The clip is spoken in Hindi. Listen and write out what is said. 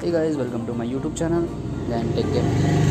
hey guys welcome to my youtube channel and take care